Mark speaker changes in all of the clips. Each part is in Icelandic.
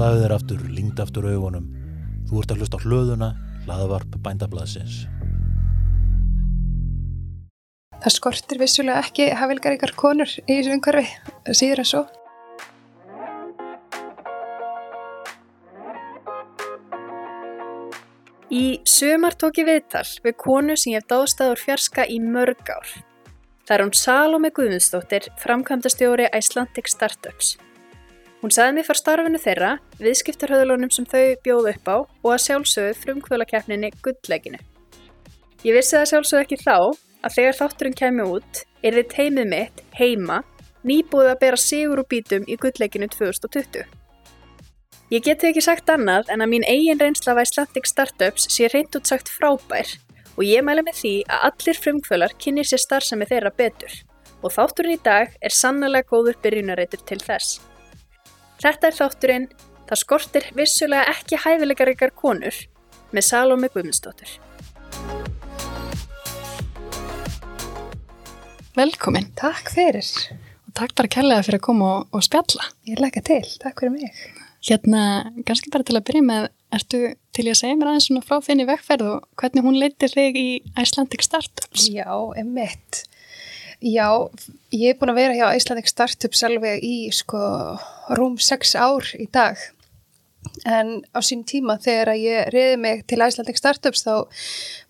Speaker 1: Slaðu þér aftur, lingd aftur augunum. Þú ert að hlusta á hlöðuna, hlaðavarp bændablaðsins.
Speaker 2: Það skortir vissulega ekki hafilgar ykkar konur í þessu umhverfi, síður en svo.
Speaker 3: Í sömar tók ég viðtal við konu sem ég hef dáðstæður fjarska í mörg ár. Það er hún Salome Guðmundsdóttir, framkvæmdastjóri Icelandic Startups. Hún sagði mér fara starfinu þeirra, viðskiptarhauðlunum sem þau bjóðu upp á og að sjálfsögðu frumkvölakeppninni gullleginu. Ég vissi það sjálfsögðu ekki þá að þegar þátturinn kemur út er þið teimið mitt heima nýbúið að bera sigur og bítum í gullleginu 2020. Ég geti ekki sagt annað en að mín eigin reynsla af Icelandic Startups sé reynd út sagt frábær og ég mæli með því að allir frumkvölar kynni sér starfsemi þeirra betur og þátturinn í dag er sannlega góður byrjunareitur til þess. Þetta er þátturinn Það skortir vissulega ekki hæfilegar ykkar konur með Salome Guðmundsdóttur.
Speaker 4: Velkomin
Speaker 2: Takk fyrir.
Speaker 4: og takk bara kærlega fyrir að koma og, og spjalla.
Speaker 2: Ég læka til. Takk fyrir mig.
Speaker 4: Hérna, kannski bara til að byrja með, ertu til í að segja mér aðeins svona frá þinni vegferð og hvernig hún leytir þig í Icelandic Startups?
Speaker 2: Já, emitt. Já, ég er búin að vera hjá Icelandic Startups alveg í sko rúm 6 ár í dag. En á sín tíma þegar ég reyði mig til Icelandic Startups þá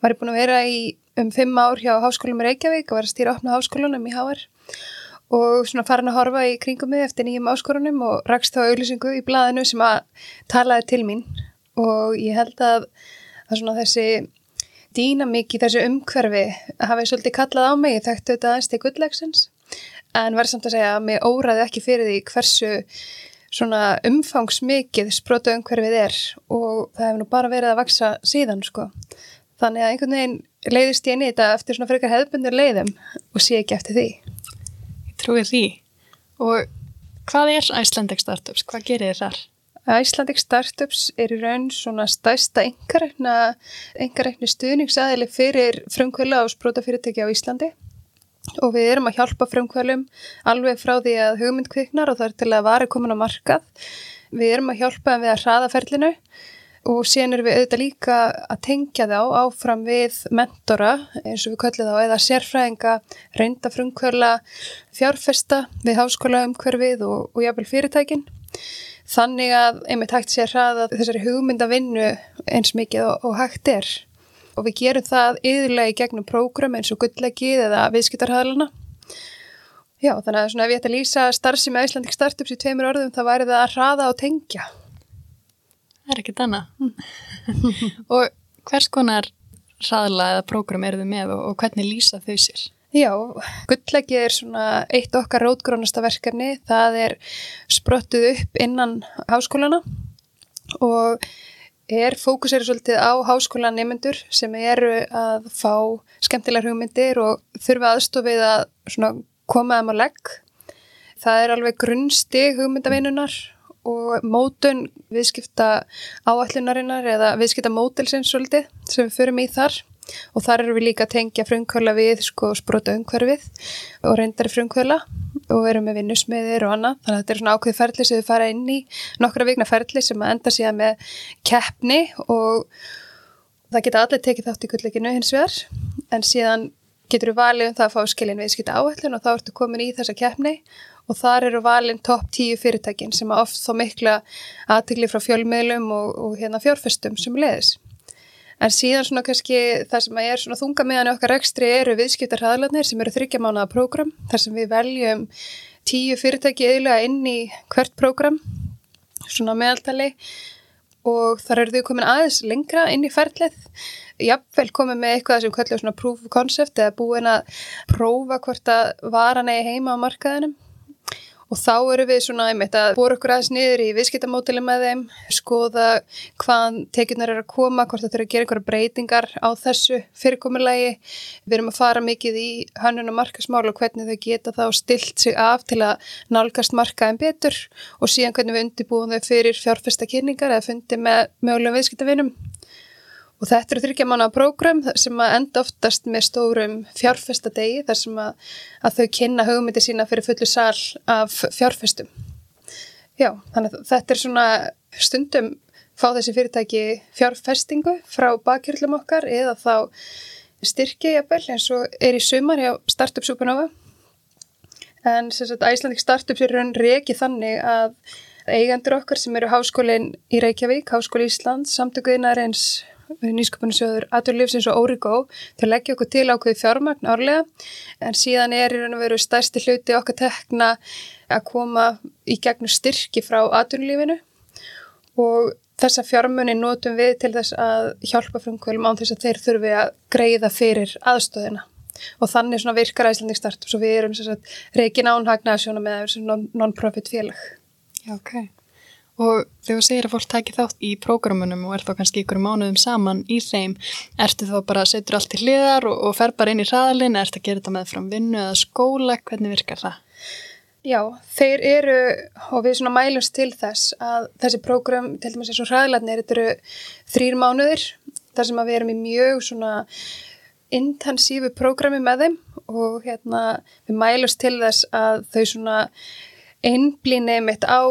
Speaker 2: var ég búin að vera í um 5 ár hjá Háskólum Reykjavík og var að stýra opna háskólunum í HR og svona farin að horfa í kringum mig eftir nýjum áskorunum og rakst þá auðlýsingu í blaðinu sem að talaði til mín og ég held að, að svona þessi dýnamík í þessu umhverfi hafi svolítið kallað á mig, ég þekktu þetta aðeins til gulllegsins en verði samt að segja að mér óraði ekki fyrir því hversu svona umfangsmikið sprota umhverfið er og það hefur nú bara verið að vaksa síðan sko. Þannig að einhvern veginn leiðist ég í þetta eftir svona frekar hefðbundir leiðum og sé ekki eftir því.
Speaker 4: Ég trúi því. Og hvað er Icelandic Startups? Hvað gerir þið þar?
Speaker 2: Icelandic Startups er í raun svona stæsta engareikni stuðningsaðili fyrir frumkvöla og sprótafyrirtæki á Íslandi og við erum að hjálpa frumkvölum alveg frá því að hugmynd kviknar og það er til að varu komin á markað. Við erum að hjálpa við að hraða ferlinu og síðan erum við auðvitað líka að tengja þá áfram við mentora eins og við köllum þá eða sérfræðinga, reynda frumkvöla, fjárfesta við háskóla umhverfið og, og jafnvel fyrirtækinn. Þannig að einmitt hægt sér hraða þessari hugmyndavinnu eins mikið og, og hægt er. Og við gerum það yðurlega í gegnum prógram eins og gullegið eða viðskiptarhæðluna. Já, þannig að svona ef ég ætti að lýsa starfsemi með Íslandik Startups í tveimur orðum þá væri það að hraða og tengja.
Speaker 4: Það er ekkert annað. og hvers konar hraðla eða prógram eru þið með og, og hvernig lýsa þau sér?
Speaker 2: Já, gullegið er svona eitt okkar rótgrónasta verkefni. Það er sprottuð upp innan háskólana og er fókusera svolítið á háskólanemendur sem eru að fá skemmtilegar hugmyndir og þurfa aðstofið að koma þeim á legg. Það er alveg grunnstig hugmyndavinunar og mótun viðskipta áallunarinnar eða viðskipta mótilsins svolítið sem við förum í þar og þar eru við líka að tengja frumkvöla við sko sprota umhverfið og reyndari frumkvöla og við erum með vinnusmiðir og annað. Þannig að þetta er svona ákveð ferli sem við fara inn í nokkra vikna ferli sem að enda síðan með keppni og það geta allir tekið þátt í kulleginu hins vegar. En síðan getur við valið um það að fá skilin viðskipta áallun og þá ertu komin í þessa keppni. Og þar eru valin topp tíu fyrirtækin sem oft þó mikla aðtikli frá fjölmiðlum og, og hérna fjárfestum sem leðis. En síðan svona kannski það sem er svona þunga meðan okkar ekstri eru viðskiptarhæðlarnir sem eru þryggja mánuða prógram þar sem við veljum tíu fyrirtæki eðluga inn í hvert prógram svona meðaltali. Og þar eru þau komin aðeins lengra inn í ferlið. Jafnvel komið með eitthvað sem kallur svona proof of concept eða búin að prófa hvort að varan eigi heima á markaðinum og þá eru við svona einmitt að bóra okkur aðeins niður í viðskiptamótili með þeim, skoða hvaðan tekjurnar eru að koma, hvort það þurfa að gera einhverja breytingar á þessu fyrirkomulegi. Við erum að fara mikið í hannun og markasmál og hvernig þau geta þá stilt sig af til að nálgast markaðin betur og síðan hvernig við undirbúum þau fyrir fjárfesta kynningar eða fundi með mögulegum viðskiptavinum. Og þetta eru þryggja á prógram sem að enda oftast með stórum fjárfestadegi þar sem að, að þau kynna hugmyndi sína fyrir fullu sal af fjárfestum. Já, þannig að þetta er svona stundum fá þessi fyrirtæki fjárfestingu frá bakhjörlum okkar eða þá styrki jafnvel eins og er í sumar hjá Startup Supernova en Æslandik Startups er raun reiki þannig að eigendur okkar sem eru háskólinn í Reykjavík, Háskóli Ísland, samtökuðinar eins nýsköpunisjóður Aturlífsins og Origo til að leggja okkur til ákveði fjármagn árlega en síðan er í raun og veru stærsti hluti okkar tekna að koma í gegnum styrki frá Aturlífinu og þessa fjármunni notum við til þess að hjálpa frumkvölum án þess að þeir þurfi að greiða fyrir aðstöðina og þannig svona virkar æslanding start og við erum reygin ánhagnaðsjóna með non-profit félag.
Speaker 4: Já, ok. Og þegar þú segir að fólk tækir þátt í prógramunum og er þá kannski ykkur mánuðum saman í þeim, ertu þá bara að setja allt í hliðar og, og fer bara inn í hraðalinn, ertu að gera þetta með fram vinnu eða skóla, hvernig virkar það?
Speaker 2: Já, þeir eru og við svona mælumst til þess að þessi prógram, til dæmis eins og hraðlarnir, þetta eru þrýr mánuðir þar sem að við erum í mjög svona intensífu prógrami með þeim og hérna við mælumst til þess að þau svona einblýni mitt á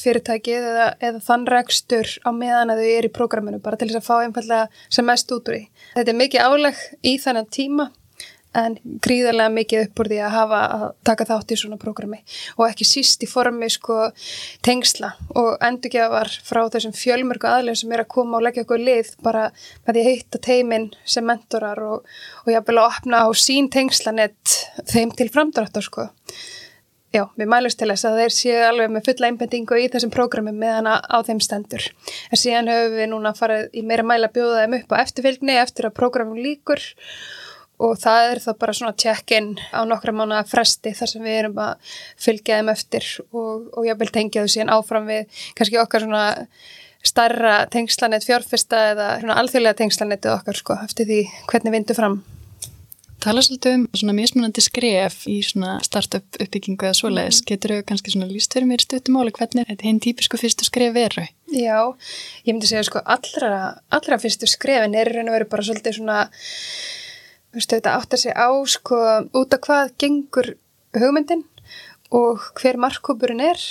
Speaker 2: fyrirtækið eða, eða þann rekstur á meðan að þau eru í prógraminu bara til þess að fá einfallega sem mest út úr því. Þetta er mikið áleg í þannan tíma en gríðarlega mikið upp úr því að hafa að taka þátt í svona prógrami og ekki síst í formi sko tengsla og endurgjafar frá þessum fjölmörgu aðlum sem er að koma og leggja okkur lið bara með því að hitta teiminn sem mentorar og, og jáfnvel að opna á sín tengslanett þeim til framdráttar sko. Já, við mælumst til þess að þeir séu alveg með fulla einbendingu í þessum prógrami meðan á þeim stendur. En síðan höfum við núna farið í meira mæla bjóða þeim upp á eftirfylgni eftir að prógramum líkur og það er þá bara svona check-in á nokkra mánu fresti þar sem við erum að fylgja þeim eftir og, og ég vil tengja þau síðan áfram við kannski okkar svona starra tengslanett fjárfesta eða alþjóðlega tengslanettu okkar sko eftir því hvernig vindu fram.
Speaker 4: Tala svolítið um svona mismunandi skref í svona startup uppbyggingu eða svoleiðis. Mm. Getur þau kannski svona líst fyrir mér stuttumáli hvernig þetta hinn típisku fyrstu skref veru?
Speaker 2: Já, ég myndi segja sko allra, allra fyrstu skrefin er raun og veru bara svolítið svona Vistu, þetta átt að segja á sko út af hvað gengur hugmyndin og hver markkópurinn er.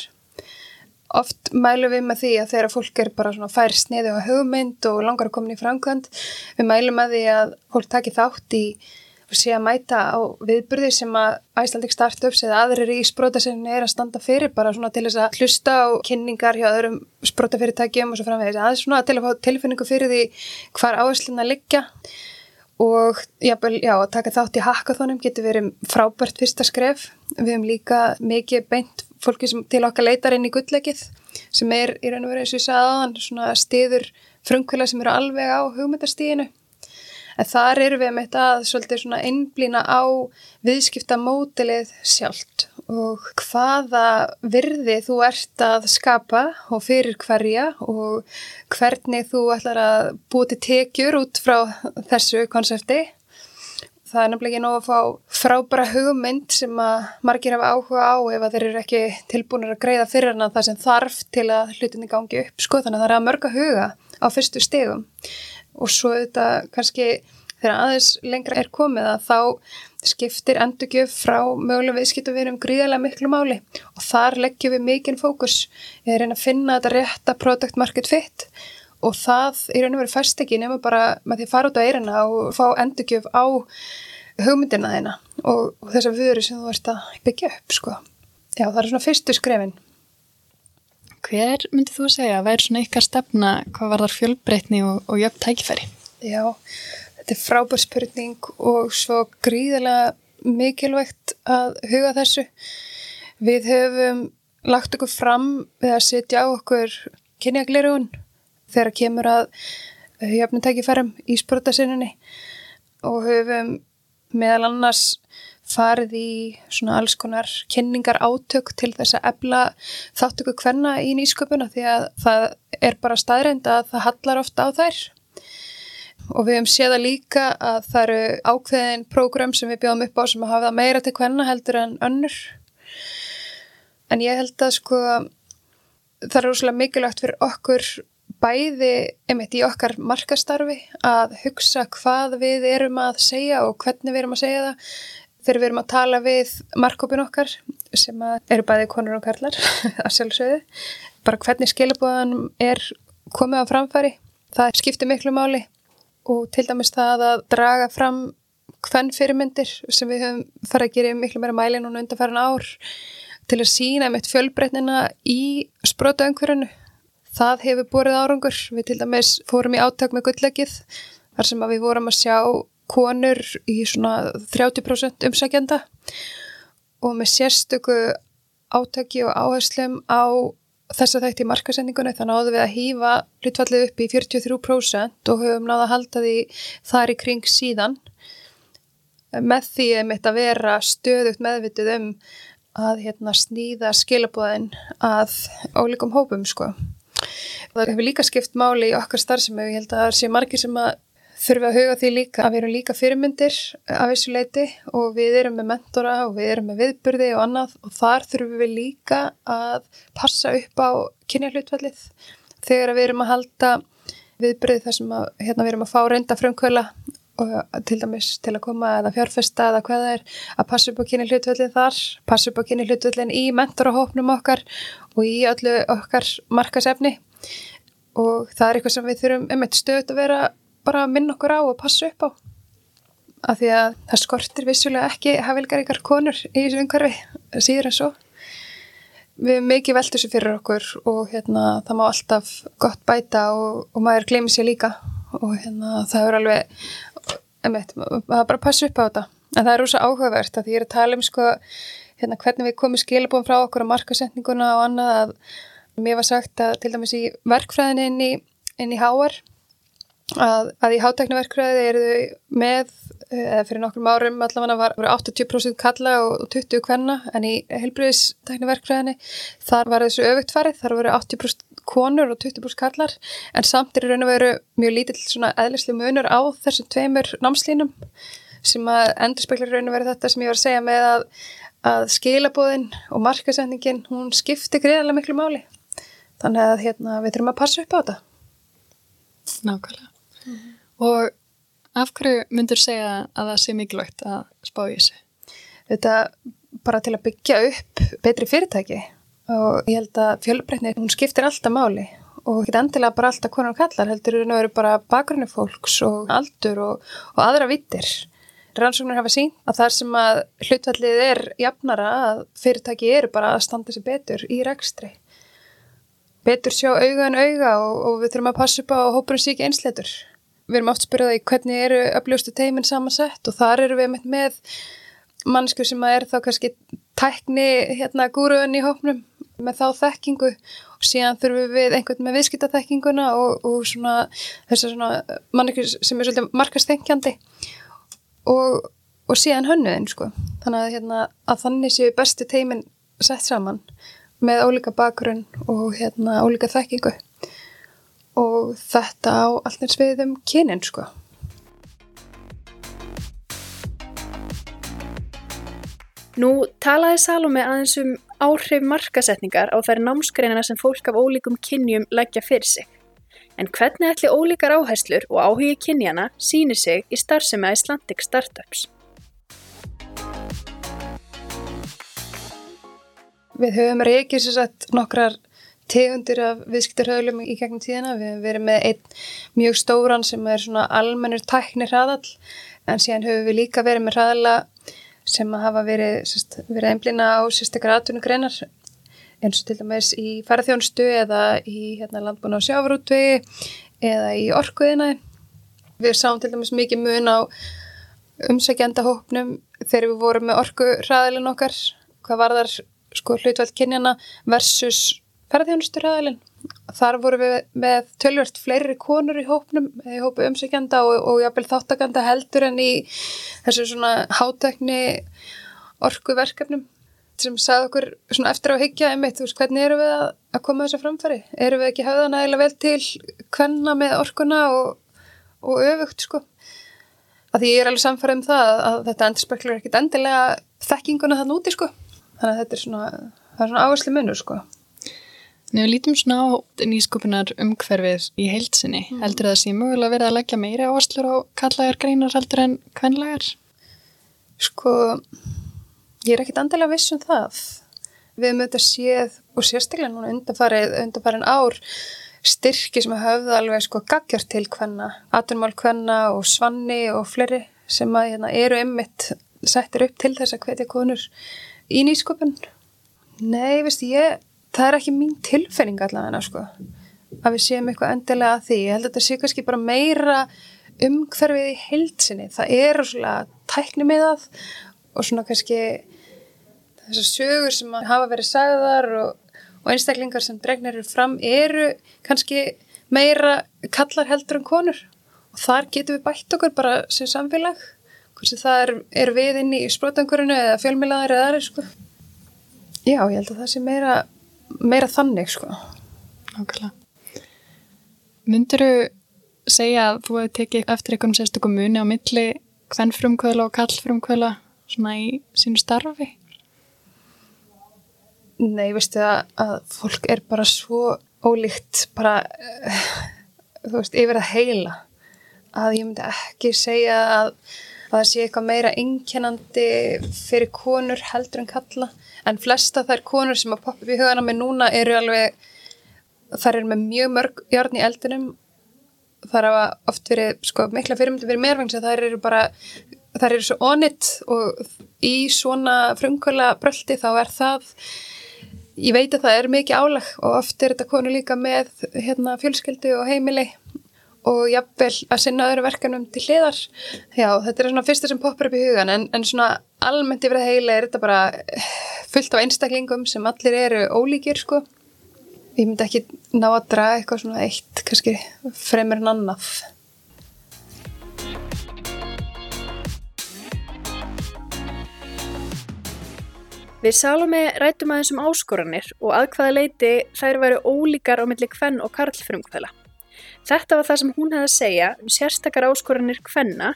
Speaker 2: Oft mælum við með því að þegar fólk er bara svona fær sniði á hugmynd og langar að koma í framkvæmt, við mælum með því að fólk taki þátt í sé að mæta á viðburði sem að Icelandic Startups eða aðrir í sprótasinni er að standa fyrir bara svona til þess að hlusta á kynningar hjá öðrum sprótafyrirtækjum og svo framvegis aðeins svona til að fá tilfinningu fyrir því hvar áhersluna liggja og jafnvel, já, að taka þátt í hackathonum getur verið frábært fyrsta skref. Við hefum líka mikið beint fólki sem til okkar leitar inn í gulllegið sem er í raun og verið eins og ég sagði aðan svona stiður frumkvöla sem eru alveg á hugmyndastíðinu. En þar eru við með þetta að einblýna á viðskipta mótilið sjálft og hvaða virði þú ert að skapa og fyrir hverja og hvernig þú ætlar að búið til tekjur út frá þessu konsepti. Það er nefnilega ekki nóg að fá frábæra hugmynd sem að margir hafa áhuga á ef að þeir eru ekki tilbúinir að greiða fyrir hana það sem þarf til að hlutinni gangi upp. Sko þannig að það er að mörga huga á fyrstu stegum og svo þetta kannski þegar aðeins lengra er komið að þá skiptir endurgjöf frá mögulega viðskipt og við erum gríðarlega miklu máli. Og þar leggjum við mikinn fókus. Ég er að finna þetta rétta product market fit. Og það er og verið fæst ekki nema bara með því að fara út á eirina og fá endurgjöf á hugmyndina þeina og, og þess að vöru sem þú ert að byggja upp sko. Já það er svona fyrstu skrefin
Speaker 4: Hver myndið þú segja að væri svona ykkar stefna hvað var þar fjölbreytni og, og jöfn tækifæri?
Speaker 2: Já Þetta er frábær spurning og svo gríðilega mikilvægt að huga þessu. Við höfum lagt okkur fram við að setja á okkur kynjagleirun þegar kemur að jöfnum tækifærum í sprótasinninni og höfum meðal annars farið í svona alls konar kynningar átök til þess að ebla þáttöku hvenna í nýsköpuna því að það er bara staðreind að það hallar ofta á þær. Og við hefum séða líka að það eru ákveðin prógram sem við bjóðum upp á sem að hafa meira til hvenna heldur en önnur. En ég held að sko það er úrslega mikilvægt fyrir okkur bæði einmitt í okkar markastarfi að hugsa hvað við erum að segja og hvernig við erum að segja það þegar við erum að tala við markkópin okkar sem eru bæði konur og karlar að sjálfsögðu. Bara hvernig skilabóðan er komið á framfæri, það skiptir miklu máli og til dæmis það að draga fram hvern fyrirmyndir sem við höfum farið að gera miklu meira mæli núna undanfæran ár til að sína meitt fjölbreytnina í spróta umhverjunu. Það hefur borið árangur. Við til dæmis fórum í átök með gulllegið þar sem við vorum að sjá konur í svona 30% umsækjanda og með sérstöku átaki og áherslum á þess að þætti í markasendingunni þannig áður við að hýfa hlutfallið upp í 43% og höfum náða að halda því þar í kring síðan með því að vera stöðugt meðvitið um að hérna, snýða skilabóðin að ólíkum hópum sko. Það hefur líka skipt máli í okkar starfsemi og ég held að það sé margir sem að þurfa að huga því líka að við erum líka fyrirmyndir af þessu leiti og við erum með mentora og við erum með viðburði og annað og þar þurfum við líka að passa upp á kynjarhlutfallið þegar við erum að halda viðburði þar sem að, hérna, við erum að fá reynda frumkvöla til dæmis til að koma eða fjárfesta eða hvað það er að passa upp á kynni hlutvöldin þar, passa upp á kynni hlutvöldin í mentorahópnum okkar og í öllu okkar markasefni og það er eitthvað sem við þurfum um eitt stöðt að vera bara minna okkur á og passa upp á. Af því að það skortir vissulega ekki hafilgar ykkar konur í þessu umhverfi síður en svo. Við erum mikið velt þessu fyrir okkur og hérna það má alltaf gott bæta og, og maður glemir sér líka. Og hérna það er alveg emitt, það er bara passa upp á þetta. En það er rosa áhugavert að því ég er að tala um sko, hérna, hvernig við komum skilabóðum frá okkur á markasetninguna og annað að mér var sagt að til dæmis í verkfræðin inn í, inn í HR að, að í hátæknaverkfræði eru þau með eða fyrir nokkrum árum allavega var 80% kalla og 20 kvenna en í helbriðistæknaverkfræðinni þar var þessu öfugt farið, þar voru 80% konur og 20% kallar en samt er raun og veru mjög lítill svona eðlislu munur á þessum tveimur námslínum sem að endur speklar raun og veru þetta sem ég var að segja með að, að skilabóðin og markasendingin hún skiptir greiðarlega miklu máli. Þannig að hérna, við þurfum að passa upp á þetta.
Speaker 4: Nákvæmlega mm -hmm. og af hverju myndur segja að það sé mikilvægt að spá í þessu?
Speaker 2: Þetta bara til að byggja upp betri fyrirtæki og ég held að fjölbreytni, hún skiptir alltaf máli og ekki endilega bara alltaf konar kallar heldur en það eru bara bakgrunni fólks og aldur og, og aðra vittir rannsóknir hafa sín að þar sem að hlutfallið er jafnara að fyrirtæki eru bara að standa sér betur í rekstri betur sjá auga en auga og, og við þurfum að passa upp á hópurum sík einsleitur við erum oft spyrðað í hvernig eru uppljóstu teimin samansett og þar eru við með mannsku sem að er þá kannski tækni hérna gúruðin í hópnum með þá þekkingu og síðan þurfum við einhvern með viðskiptathekkinguna og, og svona þessar svona mannekir sem er svolítið markastengjandi og, og síðan hönnuðin sko. Þannig að, hérna, að þannig séu bestu teimin sett saman með ólíka bakgrunn og hérna ólíka þekkingu og þetta á allir sviðum kynin sko.
Speaker 3: Nú talaði Salome aðeins um áhrif markasetningar á þær námsgreinina sem fólk af ólíkum kynjum leggja fyrir sig. En hvernig ætli ólíkar áherslur og áhugi kynjana sínir sig í starfsemi Icelandic Startups?
Speaker 2: Við höfum reykið sér sett nokkrar tegundir af viðskiptarhauðlum í gegnum tíðina. Við hefum verið með einn mjög stóran sem er svona almennur tæknir hraðall en síðan höfum við líka verið með hraðalla sem hafa verið, sérst, verið einblina á sérstaklega atvinnugreinar eins og til dæmis í faraþjónustu eða í hérna, landbúna á sjáfrútvegi eða í orkuðina. Við sáum til dæmis mikið mun á umsækjanda hópnum þegar við vorum með orkuhraðilin okkar, hvað var þar sko hlutveld kynjana versus faraþjónustu hraðilin þar voru við með tölvört fleiri konur í hópnum, í hópu umsækjanda og, og jáfnvel þáttakanda heldur en í þessu svona hátekni orkuverkefnum sem sagði okkur svona eftir á higgja einmitt, þú veist, hvernig eru við að, að koma þessu framfæri? Eru við ekki hafðan aðeila vel til hvenna með orkuna og, og öfugt, sko? Að því ég er alveg samfærið um það að þetta endur speklar ekkit endilega þekkinguna þann úti, sko. Þannig að þetta er svona, það er svona áherslu munur, sko.
Speaker 4: Við lítum svona á nýsköpunar umhverfið í heilsinni. Mm. Heldur það sé mögulega verið að leggja meiri áherslur á kallagar greinar heldur en kvenlegar?
Speaker 2: Sko, Ég er ekkit andilega viss um það. Við höfum auðvitað séð og sérstaklega núna undanfarið, undanfarin ár styrki sem höfðu alveg sko gaggjart til hvenna, atunmál hvenna og svanni og fleiri sem að hérna, eru emmitt settir upp til þess að hvetja konur í nýsköpun. Nei, veist ég, það er ekki mín tilfinning allavega sko, að við séum eitthvað endilega að því. Ég held að þetta sé kannski bara meira umhverfið í heilsinni. Það er svona tækni með það og svona kannski þessar sögur sem hafa verið sagðar og, og einstaklingar sem dregnir fram eru kannski meira kallar heldur en konur og þar getum við bætt okkur bara sem samfélag hversu það er, er við inn í sprótangurinu eða fjölmilaðar eða aðri sko. Já, ég held að það sé meira, meira þannig sko.
Speaker 4: Nákvæmlega. Myndur þú segja að þú hefði tekið eftir einhvern sérstökum muni á milli hvennfrumkvöla og kallfrumkvöla svona í sínu starfi?
Speaker 2: Nei, veistu að, að fólk er bara svo ólíkt bara, uh, þú veist, yfir að heila að ég myndi ekki segja að, að það sé eitthvað meira inkennandi fyrir konur heldur en kalla en flesta þær konur sem að poppa upp í hugana með núna eru alveg þær eru með mjög mörg járn í eldunum þar hafa oft verið sko, mikla fyrirmyndu fyrir mérvengs að þær eru bara þær eru svo onitt og í svona frumkvöla bröldi þá er það ég veit að það er mikið álag og oft er þetta konu líka með hérna, fjölskyldu og heimili og jafnvel að sinna öðru verkanum til hliðar. Já, þetta er svona fyrsta sem poppar upp í hugan en, en svona almennt yfir það heila er þetta bara fullt á einstaklingum sem allir eru ólíkir sko. Ég myndi ekki ná að draga eitthvað svona eitt kannski fremur en annað.
Speaker 3: Við Salome rætum aðeins um áskoranir og að hvaða leiti þær væri ólíkar á milli kvenn og karlfrumkvæla. Þetta var það sem hún hefði að segja um sérstakar áskoranir kvenna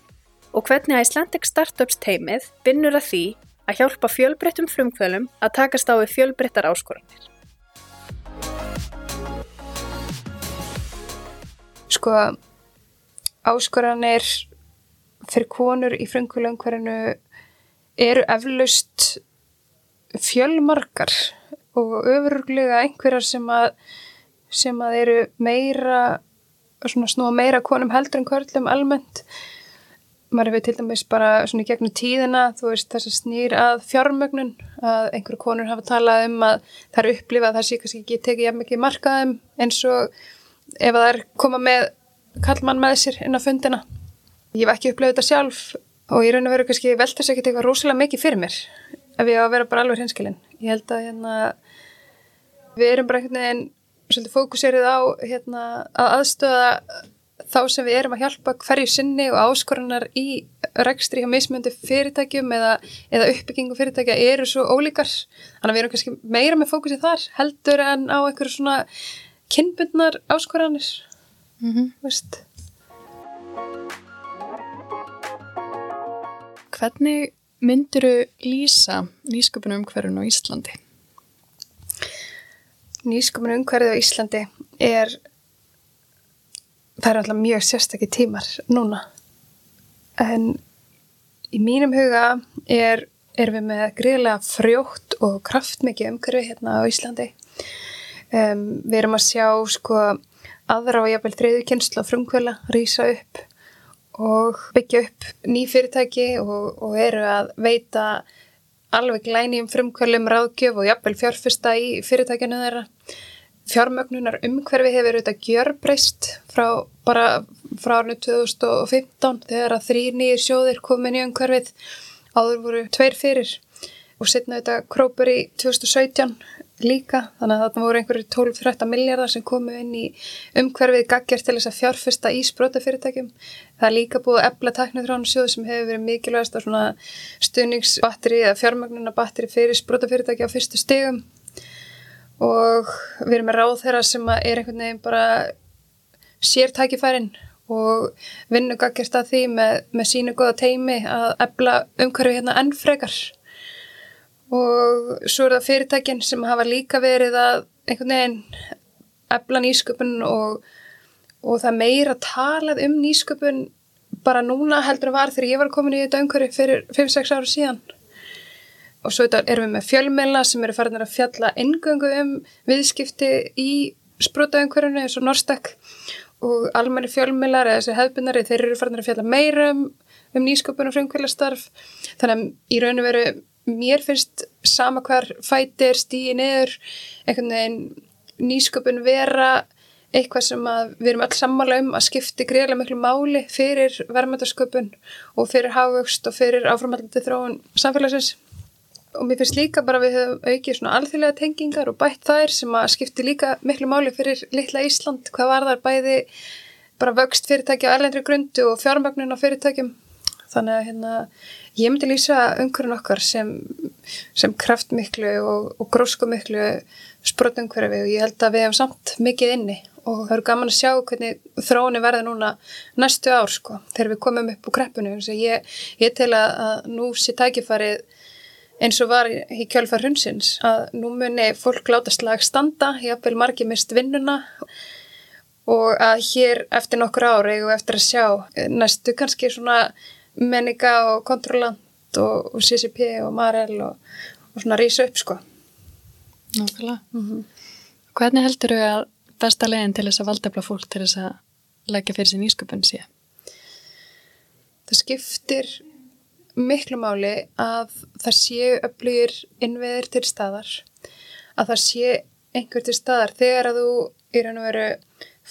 Speaker 3: og hvernig Icelandic Startups teimið vinnur að því að hjálpa fjölbreyttum frumkvælum að takast á við fjölbreyttar áskoranir.
Speaker 2: Sko, áskoranir fyrir konur í frumkvælum hverjanu eru eflaust fjölmarkar og öfuruglega einhverjar sem að, sem að eru meira svona snúa meira konum heldur en körlum almennt maður hefur til dæmis bara svona í gegnum tíðina þú veist þess að snýr að fjármögnun að einhverju konur hafa talað um að það er upplifað að það sé kannski ekki tekið jafn mikið markaðum eins og ef það er koma með kallmann með sér inn á fundina ég hef ekki upplifað þetta sjálf og ég raun að vera kannski veltast ekkert eitthvað rosalega mikið fyrir mér ef ég á að vera bara alveg hinskilinn. Ég held að hérna, við erum bara einhvern veginn svolítið fókuserið á hérna, að aðstöða þá sem við erum að hjálpa hverju sinni og áskorunar í rekstri hjá mismjöndi fyrirtækjum eða, eða uppbyggingu fyrirtækja eru svo ólíkar. Þannig að við erum kannski meira með fókusið þar heldur en á einhverju svona kynbundnar áskoranir. Mm -hmm. Vist?
Speaker 4: Hvernig mynduru lýsa nýsköpunum umhverfun á Íslandi?
Speaker 2: Nýsköpunum umhverfun á Íslandi er það er alltaf mjög sérstakki tímar núna. En í mínum huga er, er við með greiðlega frjótt og kraftmikið umhverfi hérna á Íslandi. Um, við erum að sjá sko aðra á jafnvel þriðu kynslu á frumkvöla rýsa upp og byggja upp ný fyrirtæki og, og eru að veita alveg glænýjum frumkvölum ráðgjöf og jafnvel fjárfesta í fyrirtækinu þeirra. Fjármögnunar umhverfi hefur auðvitað gjörbreyst frá bara frá árnu 2015 þegar að þrý nýjir sjóðir komin í umhverfið áður voru tveir fyrir og setna auðvitað krópur í 2017 líka, þannig að það voru einhverju 12-13 miljardar sem komu inn í umhverfið gaggjart til þess að fjárfesta í sprótafyrirtækjum. Það er líka búið að ebla taknithránu sjóð sem hefur verið mikilvægast á svona stuðningsbatteri eða fjármagnunabatteri fyrir sprótafyrirtæki á fyrstu stegum og við erum með ráð þeirra sem er einhvern veginn bara sértækifærin og vinnu gaggjart að því með, með sínu goða teimi að ebla umhverfið hérna enn frekar. Og svo er það fyrirtækin sem hafa líka verið að einhvern veginn efla nýsköpun og, og það meira talað um nýsköpun bara núna heldur að var þegar ég var komin í þetta umhverju fyrir 5-6 ára síðan. Og svo erum við með fjölmeila sem eru farin að fjalla engöngu um viðskipti í sprótaumhverjunu eins og Norstak og almenni fjölmeilar eða þessi hefðbundari þeir eru farin að fjalla meira um, um nýsköpun og frumkvælastarf þannig að í raun og veru mér finnst sama hvar fætir stíði niður einhvern veginn nýsköpun vera eitthvað sem við erum alls sammála um að skipti greiðlega miklu máli fyrir verðmættasköpun og fyrir hafugst og fyrir áframallandi þróun samfélagsins. Og mér finnst líka bara við höfum aukið svona alþjóðlega tengingar og bætt þær sem að skipti líka miklu máli fyrir litla Ísland, hvað var þar bæði bara vöxt fyrirtæki á erlendri grundu og fjármagnun á fyrirtækjum. Þannig að hérna ég myndi lýsa umhverjum okkar sem, sem kraftmiklu og, og gróskumiklu sprotungverfi og ég held að við hefum samt mikið inni og það eru gaman að sjá hvernig þróunni verða núna næstu ár sko þegar við komum upp úr kreppinu ég, ég tel að nú sé tækifarið eins og var í kjölfar hundsins að nú muni fólk láta slag standa, jáfnveil margi mist vinnuna og að hér eftir nokkur ári og eftir að sjá næstu kannski svona menninga og kontrollant og, og CCP og Marel og, og svona rýsa upp sko.
Speaker 4: Nákvæmlega. Mm -hmm. Hvernig heldur þau að besta leginn til þess að valdefla fólk til þess að leggja fyrir sín ísköpun síðan?
Speaker 2: Það skiptir miklu máli að það séu öflugir innveðir til staðar að það sé einhver til staðar þegar að þú í raun og veru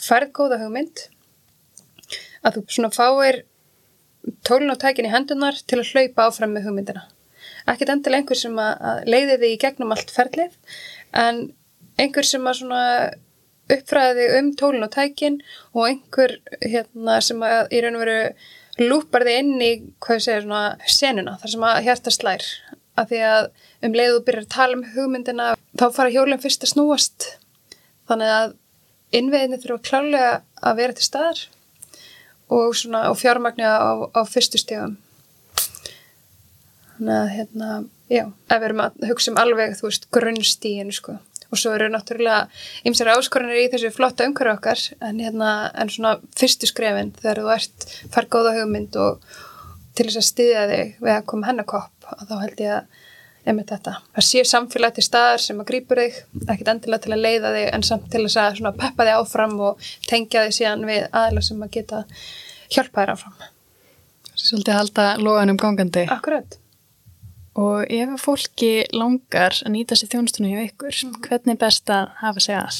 Speaker 2: færð góða hugmynd að þú svona fáir tólun og tækin í hendunar til að hlaupa áfram með hugmyndina ekkert endilega einhver sem að leiði þig í gegnum allt ferlið en einhver sem að svona uppfræði um tólun og tækin og einhver hérna sem að í raun og veru lúpar þið inn í, segir, svona senuna, þar sem að hjarta slær. Af því að um leiðu byrjar að tala um hugmyndina, þá fara hjólinn fyrst að snúast. Þannig að innveginni þurfa klálega að vera til staðar og, svona, og fjármagnu á, á fyrstu stegum þannig að hérna, já, ef við erum að hugsa um alveg, þú veist, grunnstígin sko og svo eru náttúrulega ymsar áskorunir í þessu flotta umhverju okkar. En, hérna, en svona fyrstu skrefin þegar þú ert fær góða hugmynd og til þess að styðja þig við að koma hennakopp og þá held ég að einmitt þetta, að sé samfélag til staðar sem að grýpur þig, ekkit endilega til að leiða þig en samt til þess að peppa þig áfram og tengja þig síðan við aðla sem að geta hjálpa þér áfram.
Speaker 4: Svolítið að halda loðanum gangandi.
Speaker 2: Akkurat
Speaker 4: Og ef fólki langar að nýta sér þjónustunum hjá ykkur, mm. hvernig er best að hafa sig að?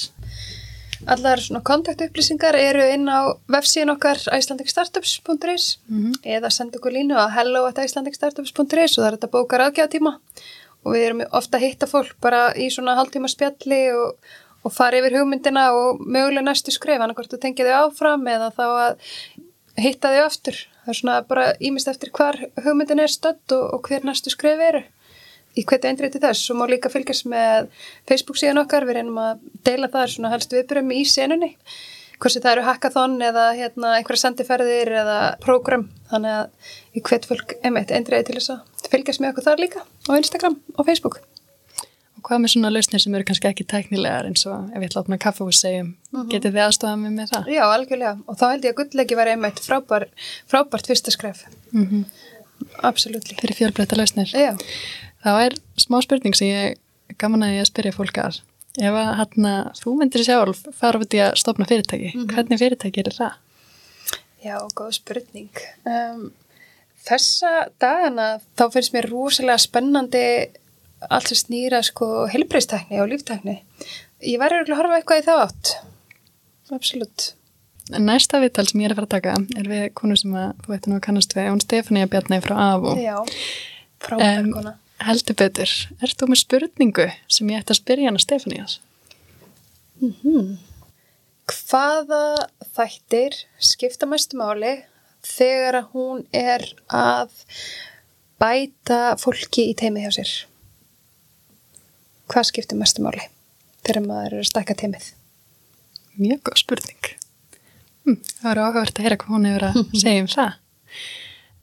Speaker 2: Allar svona kontaktupplýsingar eru inn á vefsíðan okkar icelandicstartups.is mm -hmm. eða senda okkur línu á hello.icelandicstartups.is og það er þetta bókar aðgjáðtíma og við erum ofta að hitta fólk bara í svona haldtíma spjalli og, og fara yfir hugmyndina og mögulega næstu skref, annað hvort þú tengið þau áfram eða þá að hitta þau aftur það er svona bara ímist eftir hvar hugmyndin er stödd og, og hver næstu skref eru. Í hverju eindrið til þess. Og má líka fylgjast með Facebook síðan okkar. Við reynum að deila það svona helst viðbyrjum í senunni. Hvort það eru hackathon eða hérna, einhverja sendiferðir eða prógram. Þannig að í hvert fólk eindriði til þess að fylgjast með okkur þar líka á Instagram og Facebook
Speaker 4: hvað með svona lausnir sem eru kannski ekki tæknilegar eins og ef ég ætla að opna kaffu og segjum, mm -hmm. getið þið aðstofað mig með það?
Speaker 2: Já, algjörlega. Og þá held ég að gullleiki var einmitt frábær, frábært fyrsta skref. Mm -hmm. Absolutt.
Speaker 4: Fyrir fjölbreytta lausnir.
Speaker 2: Já.
Speaker 4: Þá er smá spurning sem ég gaman að ég að spyrja fólk að. Ef að hérna, þú myndir sjálf fara út í að stopna fyrirtæki, mm -hmm. hvernig fyrirtæki er það?
Speaker 2: Já, góð spurning. Um, þessa dagana þá finnst mér rosalega spennandi allt sem snýra sko helbreyðstekni og líftekni. Ég væri að horfa eitthvað í þá átt. Absolutt.
Speaker 4: Næsta vittal sem ég er að fara að taka er við konu sem að, þú veitur nú að kannast við, hún Stefania Bjarnæði frá AFO.
Speaker 2: Já, frábær um, kona.
Speaker 4: Heldur betur, ert þú með spurningu sem ég ætti að spyrja hana Stefanias?
Speaker 2: Mm -hmm. Hvaða þættir skipta mestu máli þegar hún er að bæta fólki í teimi hjá sér? Hvað skiptir mestu máli þegar maður er að stakka teimið?
Speaker 4: Mjög góð spurning. Hm, það var áhugavert að heyra hvað hún hefur að segja um það.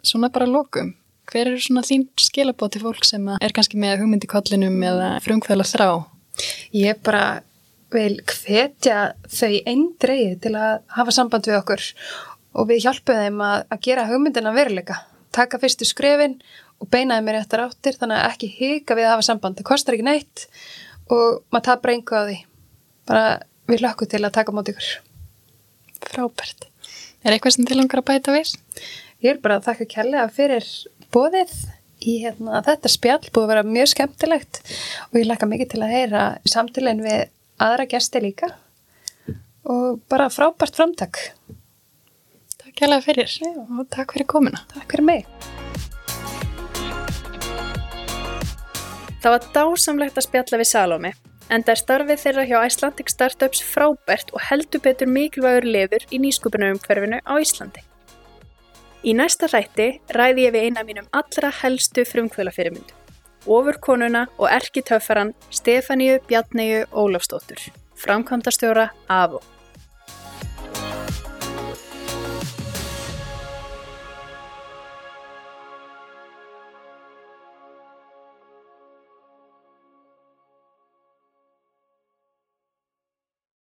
Speaker 4: Svona bara lókum. Hver eru svona þín skilabóti fólk sem er kannski með hugmyndi kollinum eða frumkvæðla þrá?
Speaker 2: Ég bara vil hvetja þau eindreið til að hafa samband við okkur og við hjálpuð þeim að, að gera hugmyndina veruleika. Taka fyrstu skrefin og beinaði mér eftir áttir þannig að ekki hika við að hafa samband það kostar ekki neitt og maður tapar einhver á því bara við lökkum til að taka mót ykkur
Speaker 4: Frábært. Er eitthvað sem til langar að bæta við?
Speaker 2: ég er bara að þakka kærlega fyrir bóðið í hérna, þetta spjall búið að vera mjög skemmtilegt og ég lakka mikið til að heyra samtilin við aðra gesti líka og bara frábært framtak
Speaker 4: Takk kærlega fyrir
Speaker 2: Já.
Speaker 4: og takk fyrir komuna.
Speaker 2: Takk fyrir mig
Speaker 3: Það var dásamlegt að spjalla við Salome, en það er starfið þeirra hjá Icelandic Startups frábært og heldur betur mikilvægur lefur í nýsköpunarumhverfinu á Íslandi. Í næsta þætti ræði ég við eina mínum allra helstu frumkvölafyrirmyndu, ofurkonuna og erkitöffaran Stefáníu Bjarnegu Ólafsdóttur, framkvæmdastjóra AVO.